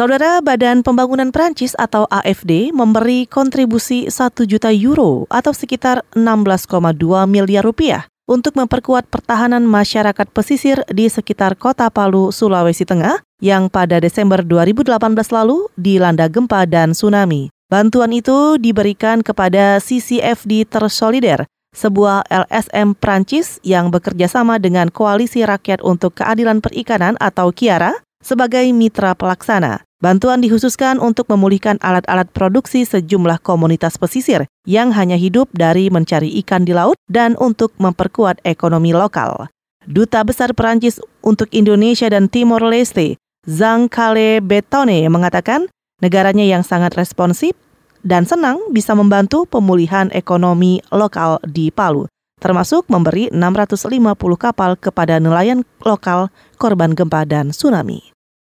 Saudara Badan Pembangunan Perancis atau AFD memberi kontribusi 1 juta euro atau sekitar 16,2 miliar rupiah untuk memperkuat pertahanan masyarakat pesisir di sekitar kota Palu, Sulawesi Tengah yang pada Desember 2018 lalu dilanda gempa dan tsunami. Bantuan itu diberikan kepada CCFD Tersolider, sebuah LSM Prancis yang bekerja sama dengan Koalisi Rakyat untuk Keadilan Perikanan atau KIARA sebagai mitra pelaksana. Bantuan dikhususkan untuk memulihkan alat-alat produksi sejumlah komunitas pesisir yang hanya hidup dari mencari ikan di laut dan untuk memperkuat ekonomi lokal. Duta Besar Perancis untuk Indonesia dan Timor Leste, Zhang Kale Betone, mengatakan negaranya yang sangat responsif dan senang bisa membantu pemulihan ekonomi lokal di Palu, termasuk memberi 650 kapal kepada nelayan lokal korban gempa dan tsunami.